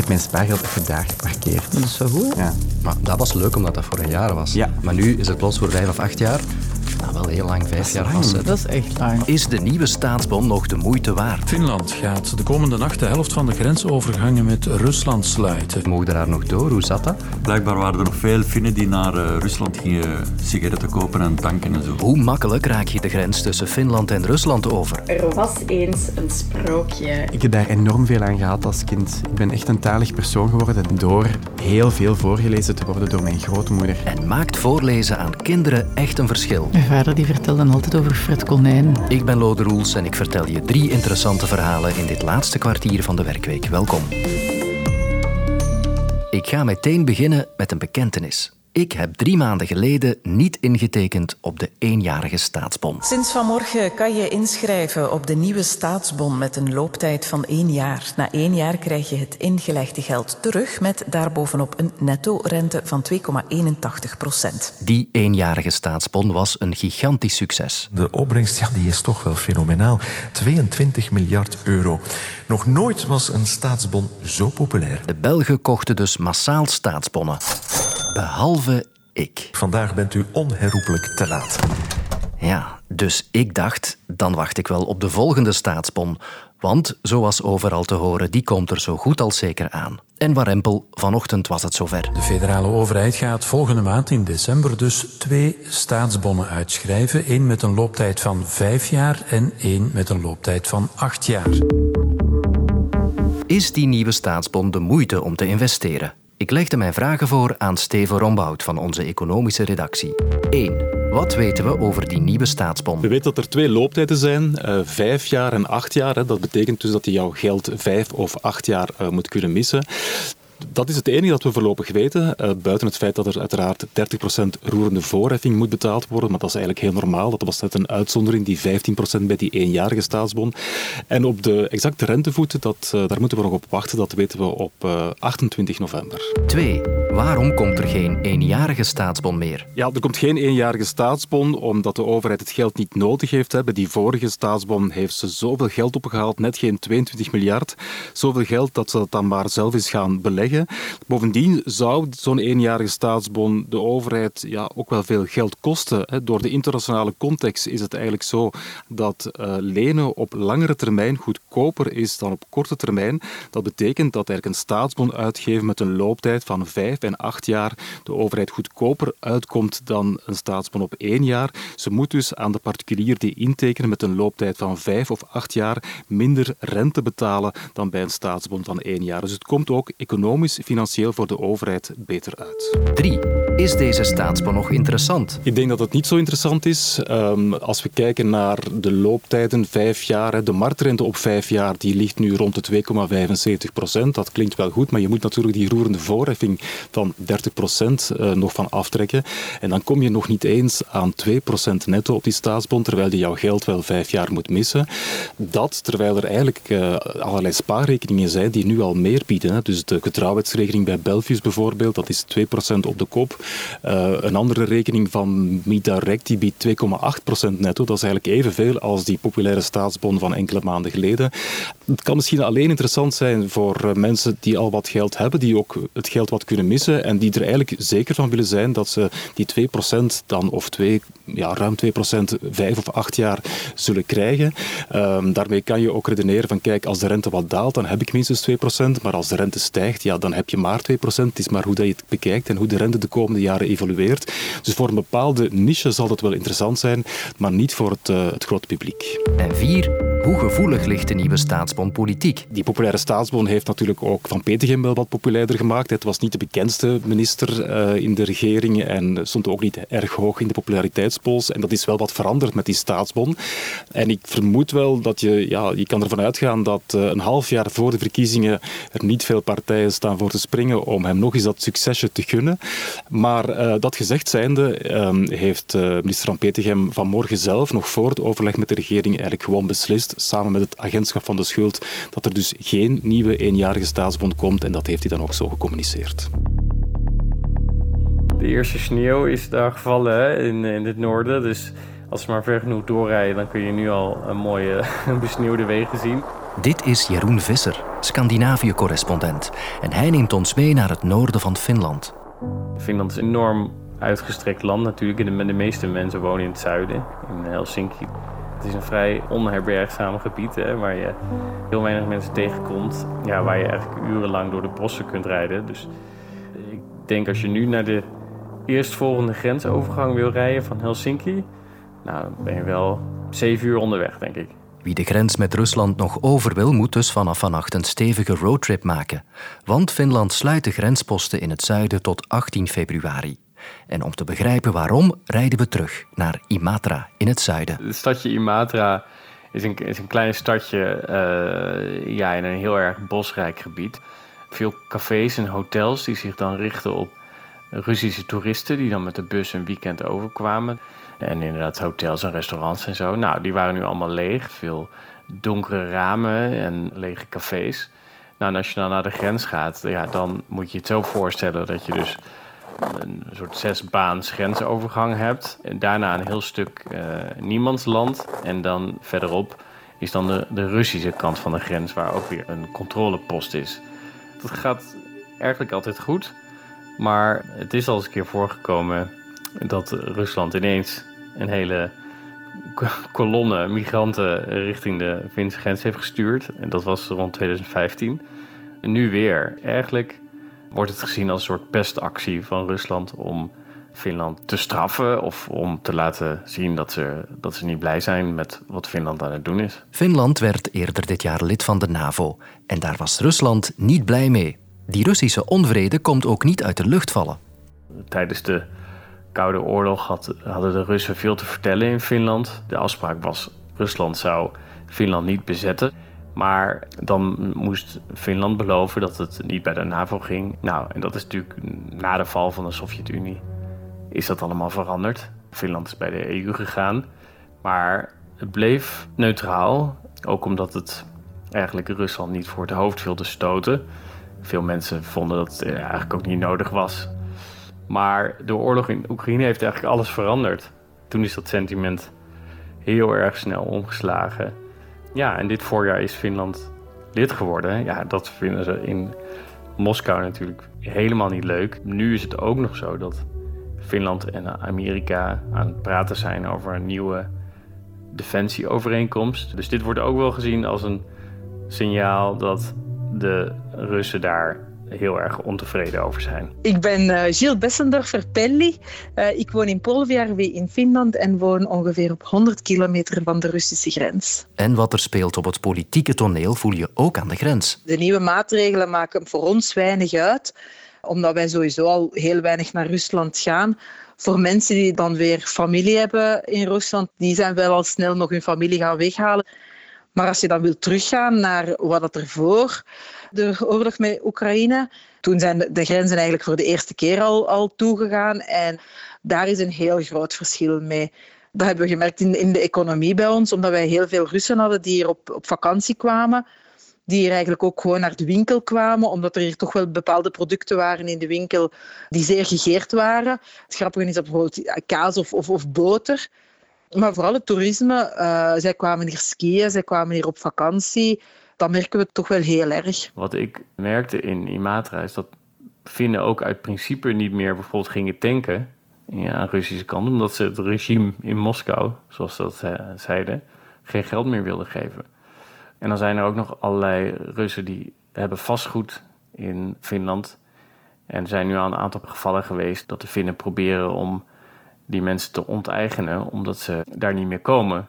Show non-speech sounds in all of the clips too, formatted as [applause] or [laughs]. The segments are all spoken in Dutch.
heb mijn spaargeld even daar geparkeerd. Dat is zo goed. Ja. Maar dat was leuk omdat dat voor een jaar was. Ja. Maar nu is het plots voor vijf of acht jaar. Wel heel lang, vijf jaar lang. vastzetten. Dat is echt lang. Is de nieuwe staatsbon nog de moeite waard? Finland gaat de komende nacht de helft van de grensovergangen met Rusland sluiten. Mogen daar nog door? Hoe zat dat? Blijkbaar waren er nog veel Finnen die naar eh, Rusland gingen sigaretten kopen en tanken en zo. Hoe makkelijk raak je de grens tussen Finland en Rusland over? Er was eens een sprookje. Ik heb daar enorm veel aan gehad als kind. Ik ben echt een talig persoon geworden door heel veel voorgelezen te worden door mijn grootmoeder. En maakt voorlezen aan kinderen echt een verschil? Vader die vertelde altijd over Fred Konijn. Ik ben Lode Roels en ik vertel je drie interessante verhalen in dit laatste kwartier van de werkweek. Welkom. Ik ga meteen beginnen met een bekentenis. Ik heb drie maanden geleden niet ingetekend op de eenjarige staatsbon. Sinds vanmorgen kan je inschrijven op de nieuwe staatsbon met een looptijd van één jaar. Na één jaar krijg je het ingelegde geld terug met daarbovenop een netto-rente van 2,81 procent. Die eenjarige staatsbon was een gigantisch succes. De opbrengst ja, die is toch wel fenomenaal. 22 miljard euro. Nog nooit was een staatsbon zo populair. De Belgen kochten dus massaal staatsbonnen. Behalve ik. Vandaag bent u onherroepelijk te laat. Ja, dus ik dacht, dan wacht ik wel op de volgende staatsbon. Want, zoals overal te horen, die komt er zo goed als zeker aan. En warempel, vanochtend was het zover. De federale overheid gaat volgende maand in december dus twee staatsbonnen uitschrijven. één met een looptijd van vijf jaar en één met een looptijd van acht jaar. Is die nieuwe staatsbon de moeite om te investeren? Ik legde mijn vragen voor aan Steven Rombout van onze economische redactie. 1. Wat weten we over die nieuwe staatsbon? We weten dat er twee looptijden zijn, eh, vijf jaar en acht jaar. Dat betekent dus dat je jouw geld vijf of acht jaar eh, moet kunnen missen. Dat is het enige dat we voorlopig weten. Uh, buiten het feit dat er uiteraard 30% roerende voorheffing moet betaald worden. Maar dat is eigenlijk heel normaal. Dat was net een uitzondering, die 15% bij die eenjarige staatsbon. En op de exacte rentevoeten, dat, uh, daar moeten we nog op wachten. Dat weten we op uh, 28 november. 2. Waarom komt er geen eenjarige staatsbon meer? Ja, er komt geen eenjarige staatsbon omdat de overheid het geld niet nodig heeft. Hè. Bij die vorige staatsbon heeft ze zoveel geld opgehaald, net geen 22 miljard. Zoveel geld dat ze dat dan maar zelf is gaan beleggen. Bovendien zou zo'n eenjarige staatsbon de overheid ja, ook wel veel geld kosten. Door de internationale context is het eigenlijk zo dat uh, lenen op langere termijn goedkoper is dan op korte termijn. Dat betekent dat eigenlijk een staatsbon uitgeven met een looptijd van vijf en acht jaar de overheid goedkoper uitkomt dan een staatsbon op één jaar. Ze moet dus aan de particulier die intekenen met een looptijd van vijf of acht jaar minder rente betalen dan bij een staatsbon van één jaar. Dus het komt ook economisch, financieel voor de overheid beter uit. 3. Is deze staatsbon nog interessant? Ik denk dat het niet zo interessant is. Um, als we kijken naar de looptijden, vijf jaar, de marktrente op vijf jaar, die ligt nu rond de 2,75 procent. Dat klinkt wel goed, maar je moet natuurlijk die roerende voorheffing van 30 procent uh, nog van aftrekken. En dan kom je nog niet eens aan 2 procent netto op die staatsbon, terwijl je jouw geld wel vijf jaar moet missen. Dat terwijl er eigenlijk uh, allerlei spaarrekeningen zijn die nu al meer bieden. Hè. Dus de bij Belfius bijvoorbeeld, dat is 2 procent op de kop. Uh, een andere rekening van MiDirect, die biedt 2,8 procent netto. Dat is eigenlijk evenveel als die populaire staatsbon van enkele maanden geleden. Het kan misschien alleen interessant zijn voor mensen die al wat geld hebben, die ook het geld wat kunnen missen en die er eigenlijk zeker van willen zijn dat ze die 2% dan, of 2, ja, ruim 2%, 5 of 8 jaar zullen krijgen. Um, daarmee kan je ook redeneren van kijk, als de rente wat daalt, dan heb ik minstens 2%, maar als de rente stijgt, ja, dan heb je maar 2%. Het is maar hoe dat je het bekijkt en hoe de rente de komende jaren evolueert. Dus voor een bepaalde niche zal dat wel interessant zijn, maar niet voor het, uh, het grote publiek. En 4. Hoe gevoelig ligt de nieuwe staatsbon politiek? Die populaire staatsbon heeft natuurlijk ook Van Petegem wel wat populairder gemaakt. Het was niet de bekendste minister uh, in de regering en stond ook niet erg hoog in de populariteitspols. En dat is wel wat veranderd met die staatsbon. En ik vermoed wel dat je, ja, je kan ervan uitgaan dat uh, een half jaar voor de verkiezingen er niet veel partijen staan voor te springen om hem nog eens dat succesje te gunnen. Maar uh, dat gezegd zijnde um, heeft minister Van Petegem vanmorgen zelf nog voor het overleg met de regering eigenlijk gewoon beslist samen met het agentschap van de schuld, dat er dus geen nieuwe eenjarige staatsbond komt en dat heeft hij dan ook zo gecommuniceerd. De eerste sneeuw is daar gevallen hè, in, in het noorden, dus als we maar ver genoeg doorrijden, dan kun je nu al een mooie [laughs] besneeuwde wegen zien. Dit is Jeroen Visser, Scandinavië-correspondent. En hij neemt ons mee naar het noorden van Finland. Finland is een enorm uitgestrekt land natuurlijk. De, de meeste mensen wonen in het zuiden, in Helsinki. Het is een vrij onherbergzaam gebied hè, waar je heel weinig mensen tegenkomt. Ja, waar je eigenlijk urenlang door de bossen kunt rijden. Dus ik denk als je nu naar de eerstvolgende grensovergang wil rijden van Helsinki... Nou, dan ben je wel zeven uur onderweg, denk ik. Wie de grens met Rusland nog over wil, moet dus vanaf vannacht een stevige roadtrip maken. Want Finland sluit de grensposten in het zuiden tot 18 februari. En om te begrijpen waarom, rijden we terug naar Imatra in het zuiden. Het stadje Imatra is een, is een klein stadje uh, ja, in een heel erg bosrijk gebied. Veel cafés en hotels die zich dan richten op Russische toeristen die dan met de bus een weekend overkwamen. En inderdaad hotels en restaurants en zo. Nou, die waren nu allemaal leeg. Veel donkere ramen en lege cafés. Nou, en als je dan naar de grens gaat, ja, dan moet je het zo voorstellen dat je dus een soort zesbaans grensovergang hebt. En daarna een heel stuk uh, niemandsland. En dan verderop is dan de, de Russische kant van de grens, waar ook weer een controlepost is. Dat gaat eigenlijk altijd goed. Maar het is al eens een keer voorgekomen dat Rusland ineens een hele kolonne migranten richting de Finse grens heeft gestuurd. En dat was rond 2015. En nu weer. Eigenlijk wordt het gezien als een soort pestactie van Rusland om Finland te straffen of om te laten zien dat ze, dat ze niet blij zijn met wat Finland aan het doen is. Finland werd eerder dit jaar lid van de NAVO en daar was Rusland niet blij mee. Die Russische onvrede komt ook niet uit de lucht vallen. Tijdens de Koude Oorlog had, hadden de Russen veel te vertellen in Finland. De afspraak was: Rusland zou Finland niet bezetten. Maar dan moest Finland beloven dat het niet bij de NAVO ging. Nou, en dat is natuurlijk na de val van de Sovjet-Unie is dat allemaal veranderd. Finland is bij de EU gegaan. Maar het bleef neutraal, ook omdat het eigenlijk Rusland niet voor het hoofd wilde stoten. Veel mensen vonden dat het eigenlijk ook niet nodig was. Maar de oorlog in Oekraïne heeft eigenlijk alles veranderd. Toen is dat sentiment heel erg snel omgeslagen. Ja, en dit voorjaar is Finland lid geworden. Ja, dat vinden ze in Moskou natuurlijk helemaal niet leuk. Nu is het ook nog zo dat Finland en Amerika aan het praten zijn over een nieuwe defensieovereenkomst. Dus dit wordt ook wel gezien als een signaal dat de Russen daar heel erg ontevreden over zijn. Ik ben uh, Gilles Bessendorfer Pelli. Uh, ik woon in Polvijärvi in Finland en woon ongeveer op 100 kilometer van de Russische grens. En wat er speelt op het politieke toneel voel je ook aan de grens. De nieuwe maatregelen maken voor ons weinig uit, omdat wij sowieso al heel weinig naar Rusland gaan voor mensen die dan weer familie hebben in Rusland, die zijn wel al snel nog hun familie gaan weghalen. Maar als je dan wil teruggaan naar wat er voor de oorlog met Oekraïne, toen zijn de grenzen eigenlijk voor de eerste keer al, al toegegaan. En daar is een heel groot verschil mee. Dat hebben we gemerkt in, in de economie bij ons, omdat wij heel veel Russen hadden die hier op, op vakantie kwamen. Die hier eigenlijk ook gewoon naar de winkel kwamen, omdat er hier toch wel bepaalde producten waren in de winkel die zeer gegeerd waren. Het grappige is dat bijvoorbeeld kaas of, of, of boter maar vooral het toerisme. Uh, zij kwamen hier skiën, zij kwamen hier op vakantie. Dat merken we toch wel heel erg. Wat ik merkte in Imatra is dat Finnen ook uit principe niet meer bijvoorbeeld gingen tanken ja, aan Russische kant, omdat ze het regime in Moskou, zoals ze dat eh, zeiden, geen geld meer wilden geven. En dan zijn er ook nog allerlei Russen die hebben vastgoed in Finland. En er zijn nu al een aantal gevallen geweest dat de Finnen proberen om die mensen te onteigenen, omdat ze daar niet meer komen.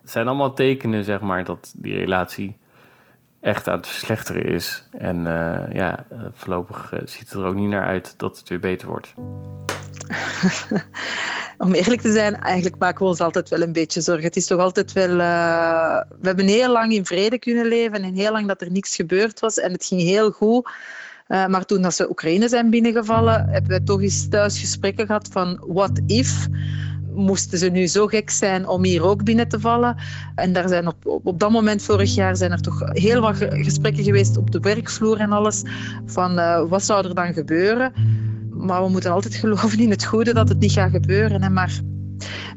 Het zijn allemaal tekenen, zeg maar, dat die relatie echt aan het verslechteren is. En uh, ja, voorlopig uh, ziet het er ook niet naar uit dat het weer beter wordt. [laughs] Om eerlijk te zijn, eigenlijk maken we ons altijd wel een beetje zorgen. Het is toch altijd wel... Uh, we hebben heel lang in vrede kunnen leven en heel lang dat er niks gebeurd was. En het ging heel goed. Uh, maar toen dat ze Oekraïne zijn binnengevallen, hebben we toch eens thuis gesprekken gehad van what if moesten ze nu zo gek zijn om hier ook binnen te vallen. En daar zijn op, op, dat moment vorig jaar zijn er toch heel wat gesprekken geweest op de werkvloer en alles. Van uh, wat zou er dan gebeuren? Maar we moeten altijd geloven in het goede dat het niet gaat gebeuren. Hè? Maar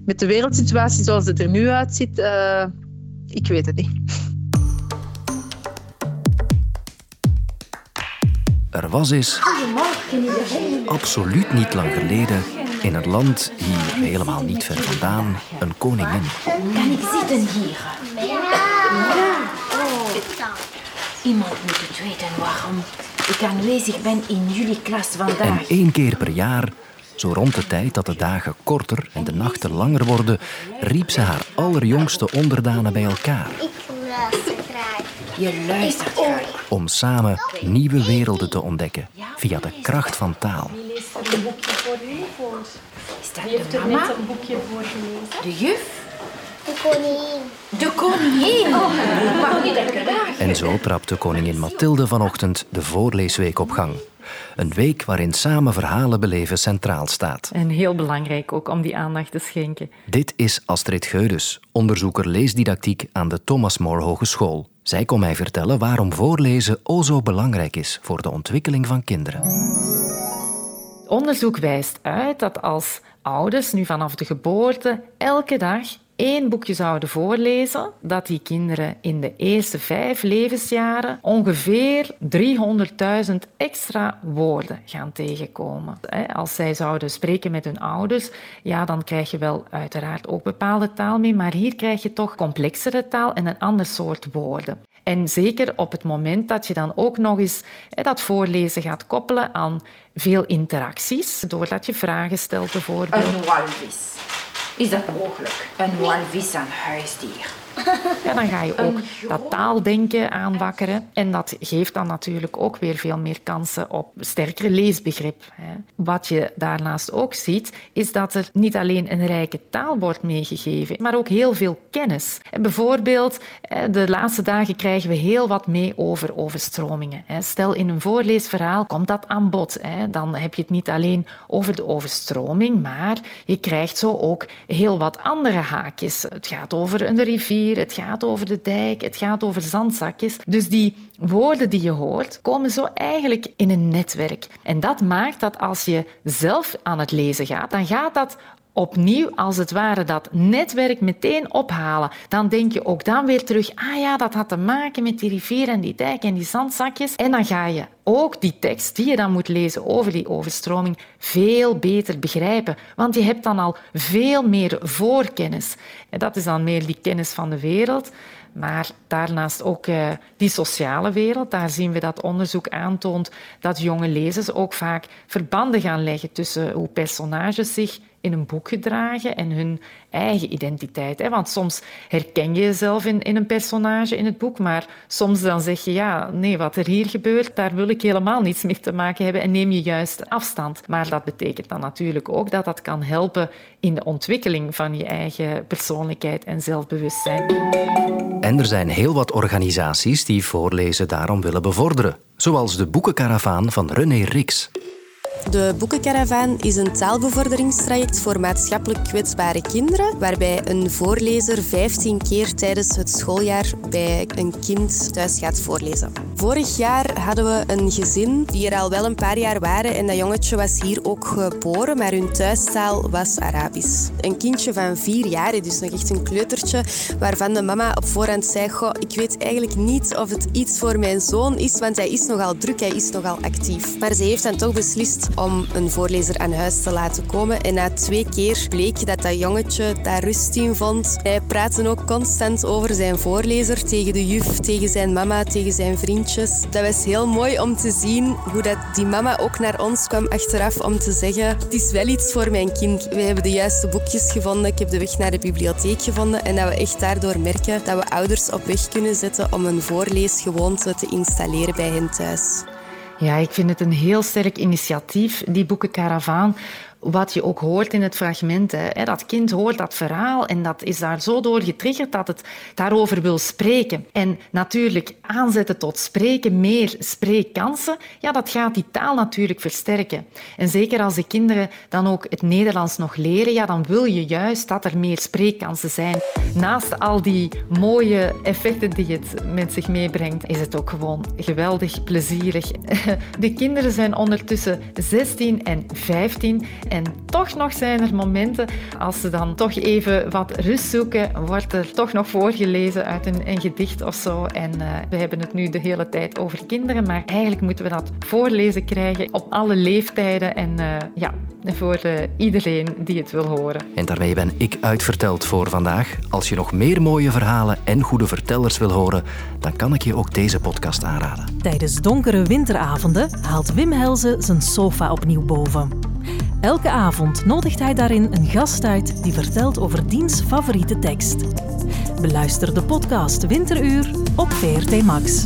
met de wereldsituatie zoals het er nu uitziet, uh, ik weet het niet. Er was eens, absoluut niet lang geleden, in het land hier helemaal niet ver vandaan, een koningin. Kan ik zitten hier? Ja. Iemand moet het weten waarom ik aanwezig ben in jullie klas vandaag. En één keer per jaar, zo rond de tijd dat de dagen korter en de nachten langer worden, riep ze haar allerjongste onderdanen bij elkaar. Ik. Je luistert graag. Om samen nieuwe werelden te ontdekken via de kracht van taal. Wie leest er een boekje voor u? Is dat Wie heeft de er net een boekje voorgelezen? De juf? De koningin. De koningin? Oh. [laughs] En zo trapte koningin Mathilde vanochtend de voorleesweek op gang. Een week waarin samen verhalen beleven centraal staat. En heel belangrijk ook om die aandacht te schenken. Dit is Astrid Geudus, onderzoeker leesdidactiek aan de Thomas More Hogeschool. Zij kon mij vertellen waarom voorlezen o zo belangrijk is voor de ontwikkeling van kinderen. Onderzoek wijst uit dat als ouders nu vanaf de geboorte elke dag één boekje zouden voorlezen, dat die kinderen in de eerste vijf levensjaren ongeveer 300.000 extra woorden gaan tegenkomen. Als zij zouden spreken met hun ouders, ja, dan krijg je wel uiteraard ook bepaalde taal mee, maar hier krijg je toch complexere taal en een ander soort woorden. En zeker op het moment dat je dan ook nog eens dat voorlezen gaat koppelen aan veel interacties, doordat je vragen stelt bijvoorbeeld. Is dat mogelijk? Een walvis aan huisdier. Ja, dan ga je ook dat taaldenken aanwakkeren. En dat geeft dan natuurlijk ook weer veel meer kansen op sterkere leesbegrip. Wat je daarnaast ook ziet, is dat er niet alleen een rijke taal wordt meegegeven, maar ook heel veel kennis. En bijvoorbeeld, de laatste dagen krijgen we heel wat mee over overstromingen. Stel, in een voorleesverhaal komt dat aan bod. Dan heb je het niet alleen over de overstroming, maar je krijgt zo ook heel wat andere haakjes. Het gaat over een rivier, het gaat over de dijk, het gaat over zandzakjes. Dus die woorden die je hoort, komen zo eigenlijk in een netwerk. En dat maakt dat als je zelf aan het lezen gaat, dan gaat dat opnieuw als het ware dat netwerk meteen ophalen. Dan denk je ook dan weer terug, ah ja, dat had te maken met die rivier en die dijk en die zandzakjes. En dan ga je ook die tekst die je dan moet lezen over die overstroming veel beter begrijpen. Want je hebt dan al veel meer voorkennis. En dat is dan meer die kennis van de wereld. Maar daarnaast ook eh, die sociale wereld. Daar zien we dat onderzoek aantoont dat jonge lezers ook vaak verbanden gaan leggen tussen hoe personages zich in een boek gedragen en hun eigen identiteit. Hè? Want soms herken je jezelf in, in een personage in het boek, maar soms dan zeg je, ja, nee, wat er hier gebeurt, daar wil ik helemaal niets mee te maken hebben en neem je juist afstand. Maar dat betekent dan natuurlijk ook dat dat kan helpen in de ontwikkeling van je eigen persoonlijkheid en zelfbewustzijn. En er zijn heel wat organisaties die voorlezen daarom willen bevorderen. Zoals de Boekenkaravaan van René Rix. De Boekenkaravaan is een taalbevorderingstraject voor maatschappelijk kwetsbare kinderen, waarbij een voorlezer 15 keer tijdens het schooljaar bij een kind thuis gaat voorlezen. Vorig jaar hadden we een gezin die er al wel een paar jaar waren en dat jongetje was hier ook geboren, maar hun thuistaal was Arabisch. Een kindje van vier jaar, dus nog echt een kleutertje, waarvan de mama op voorhand zei, Goh, ik weet eigenlijk niet of het iets voor mijn zoon is, want hij is nogal druk, hij is nogal actief. Maar ze heeft dan toch beslist om een voorlezer aan huis te laten komen. En na twee keer bleek dat dat jongetje daar rust in vond. Hij praatte ook constant over zijn voorlezer tegen de juf, tegen zijn mama, tegen zijn vriendjes. Dat was heel mooi om te zien hoe dat die mama ook naar ons kwam achteraf om te zeggen het is wel iets voor mijn kind. We hebben de juiste boekjes gevonden. Ik heb de weg naar de bibliotheek gevonden. En dat we echt daardoor merken dat we ouders op weg kunnen zetten om een voorleesgewoonte te installeren bij hen thuis. Ja, ik vind het een heel sterk initiatief, die boekenkaravaan. Wat je ook hoort in het fragment. Hè. Dat kind hoort dat verhaal en dat is daar zo door getriggerd dat het daarover wil spreken. En natuurlijk aanzetten tot spreken, meer spreekkansen, ja, dat gaat die taal natuurlijk versterken. En zeker als de kinderen dan ook het Nederlands nog leren, ja, dan wil je juist dat er meer spreekkansen zijn. Naast al die mooie effecten die het met zich meebrengt, is het ook gewoon geweldig plezierig. [laughs] De kinderen zijn ondertussen 16 en 15 En toch nog zijn er momenten, als ze dan toch even wat rust zoeken, wordt er toch nog voorgelezen uit een, een gedicht of zo. En uh, we hebben het nu de hele tijd over kinderen, maar eigenlijk moeten we dat voorlezen krijgen op alle leeftijden en uh, ja, voor uh, iedereen die het wil horen. En daarmee ben ik uitverteld voor vandaag. Als je nog meer mooie verhalen en goede vertellers wil horen, dan kan ik je ook deze podcast aanraden. Tijdens donkere winteravonden haalt Wim Helze zijn sofa opnieuw boven. Elke avond nodigt hij daarin een gast uit die vertelt over diens favoriete tekst. Beluister de podcast Winteruur op VRT Max.